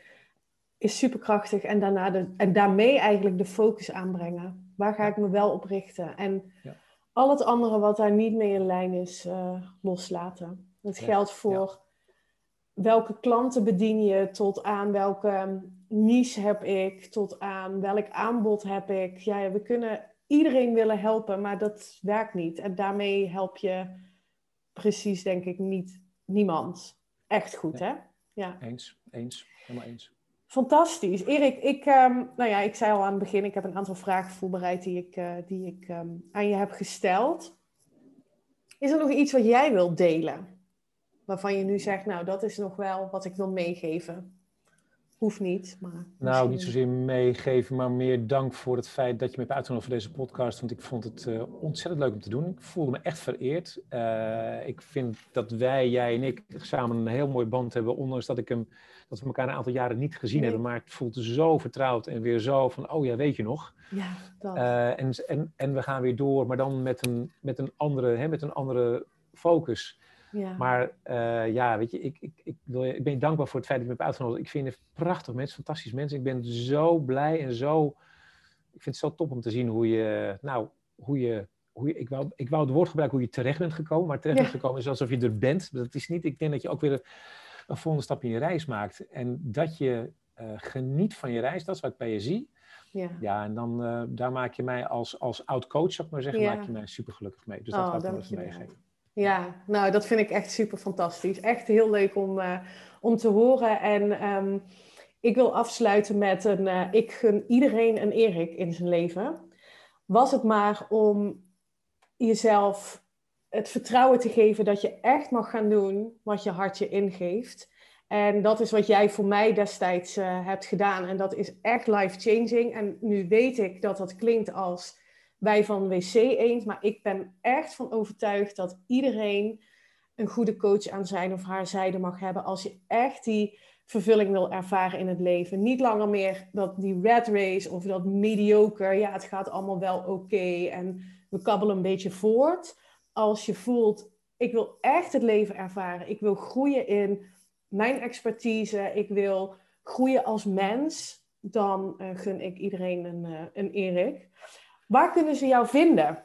is superkrachtig en, daarna de, en daarmee eigenlijk de focus aanbrengen. Waar ga ik me wel op richten? En ja. al het andere wat daar niet mee in lijn is, uh, loslaten. Dat geldt voor welke klanten bedien je, tot aan welke niche heb ik, tot aan welk aanbod heb ik. Ja, we kunnen iedereen willen helpen, maar dat werkt niet. En daarmee help je precies, denk ik, niet niemand. Echt goed, hè? Ja. Eens, eens, helemaal eens. Fantastisch. Erik, ik, um, nou ja, ik zei al aan het begin, ik heb een aantal vragen voorbereid die ik, uh, die ik um, aan je heb gesteld. Is er nog iets wat jij wilt delen? Waarvan je nu zegt, nou, dat is nog wel wat ik wil meegeven. Hoeft niet, maar... Nou, niet zozeer meegeven, maar meer dank voor het feit dat je me hebt uitgenodigd voor deze podcast. Want ik vond het uh, ontzettend leuk om te doen. Ik voelde me echt vereerd. Uh, ik vind dat wij, jij en ik, samen een heel mooi band hebben. Ondanks dat, ik hem, dat we elkaar een aantal jaren niet gezien hebben. Maar het voelt zo vertrouwd en weer zo van, oh ja, weet je nog. Ja, dat. Uh, en, en, en we gaan weer door, maar dan met een, met een, andere, hè, met een andere focus. Ja. Maar uh, ja, weet je, ik, ik, ik, wil, ik ben dankbaar voor het feit dat je me hebt uitgenodigd. Ik vind het prachtig mensen, fantastisch mensen. Ik ben zo blij en zo... Ik vind het zo top om te zien hoe je... Nou, hoe je... Hoe je ik, wou, ik wou het woord gebruiken hoe je terecht bent gekomen. Maar terecht ja. bent gekomen is alsof je er bent. Dat is niet... Ik denk dat je ook weer een, een volgende stap in je reis maakt. En dat je uh, geniet van je reis. Dat is wat ik bij je zie. Ja, ja en dan uh, daar maak je mij als, als oud coach, zou ik maar zeggen, ja. maak je mij super gelukkig mee. Dus dat oh, wil ik even meegeven. Ja, nou dat vind ik echt super fantastisch. Echt heel leuk om, uh, om te horen. En um, ik wil afsluiten met een, uh, ik gun iedereen een Erik in zijn leven. Was het maar om jezelf het vertrouwen te geven dat je echt mag gaan doen wat je hart je ingeeft. En dat is wat jij voor mij destijds uh, hebt gedaan. En dat is echt life-changing. En nu weet ik dat dat klinkt als wij van WC eens. Maar ik ben echt van overtuigd dat iedereen een goede coach aan zijn of haar zijde mag hebben. Als je echt die vervulling wil ervaren in het leven. Niet langer meer dat die red race of dat mediocre. Ja, het gaat allemaal wel oké en we kabbelen een beetje voort. Als je voelt, ik wil echt het leven ervaren. Ik wil groeien in mijn expertise. Ik wil groeien als mens. Dan uh, gun ik iedereen een, uh, een Erik. Waar kunnen ze jou vinden?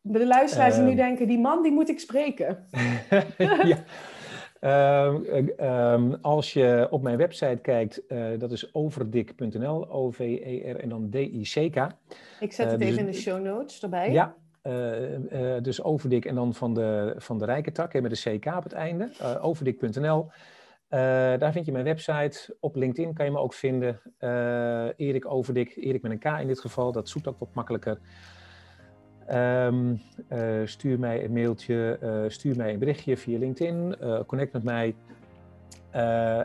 De luisteraars die nu ehm. denken, die man die moet ik spreken. (laughs) ja. Um, um, als je op mijn website kijkt, uh, dat is overdik.nl, O-V-E-R en dan D-I-C-K. Ik zet het uh, even dus, in de show notes erbij. Ja, uh, dus overdik en dan van de, van de rijke tak, met een CK op het einde, overdik.nl. Uh, daar vind je mijn website. Op LinkedIn kan je me ook vinden. Uh, Erik Overdik, Erik met een K in dit geval. Dat zoekt ook wat makkelijker. Um, uh, stuur mij een mailtje, stuur mij een berichtje via LinkedIn. connect met mij.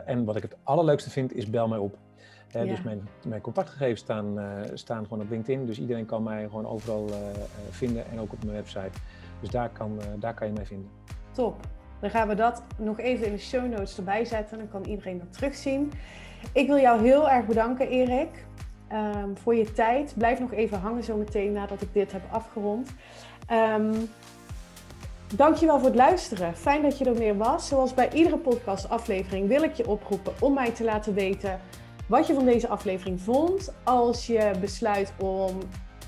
en wat ik het allerleukste vind, is bel mij op. Ja. Dus mijn, mijn contactgegevens staan, staan gewoon op LinkedIn. Dus iedereen kan mij gewoon overal vinden en ook op mijn website. Dus daar kan, daar kan je mij vinden. Top. Dan gaan we dat nog even in de show notes erbij zetten. Dan kan iedereen dat terugzien. Ik wil jou heel erg bedanken, Erik, um, voor je tijd. Blijf nog even hangen zometeen nadat ik dit heb afgerond. Um, Dankjewel voor het luisteren. Fijn dat je er weer was. Zoals bij iedere podcastaflevering wil ik je oproepen om mij te laten weten wat je van deze aflevering vond. Als je besluit om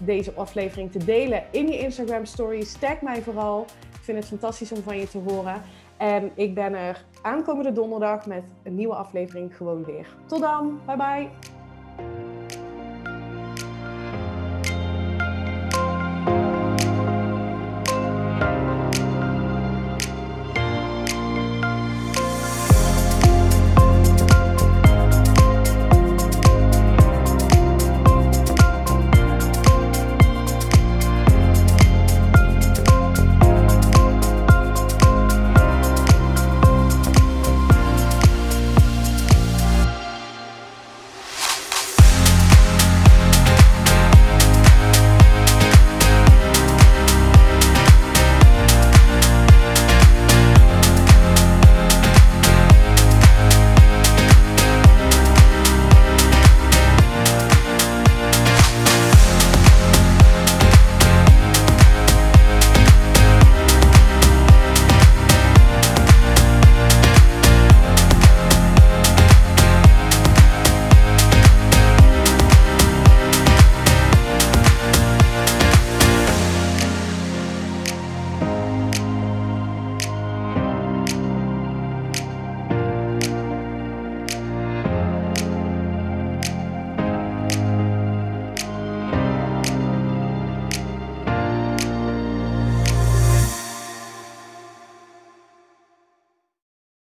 deze aflevering te delen in je Instagram stories, tag mij vooral. Ik vind het fantastisch om van je te horen. En ik ben er aankomende donderdag met een nieuwe aflevering gewoon weer. Tot dan, bye bye.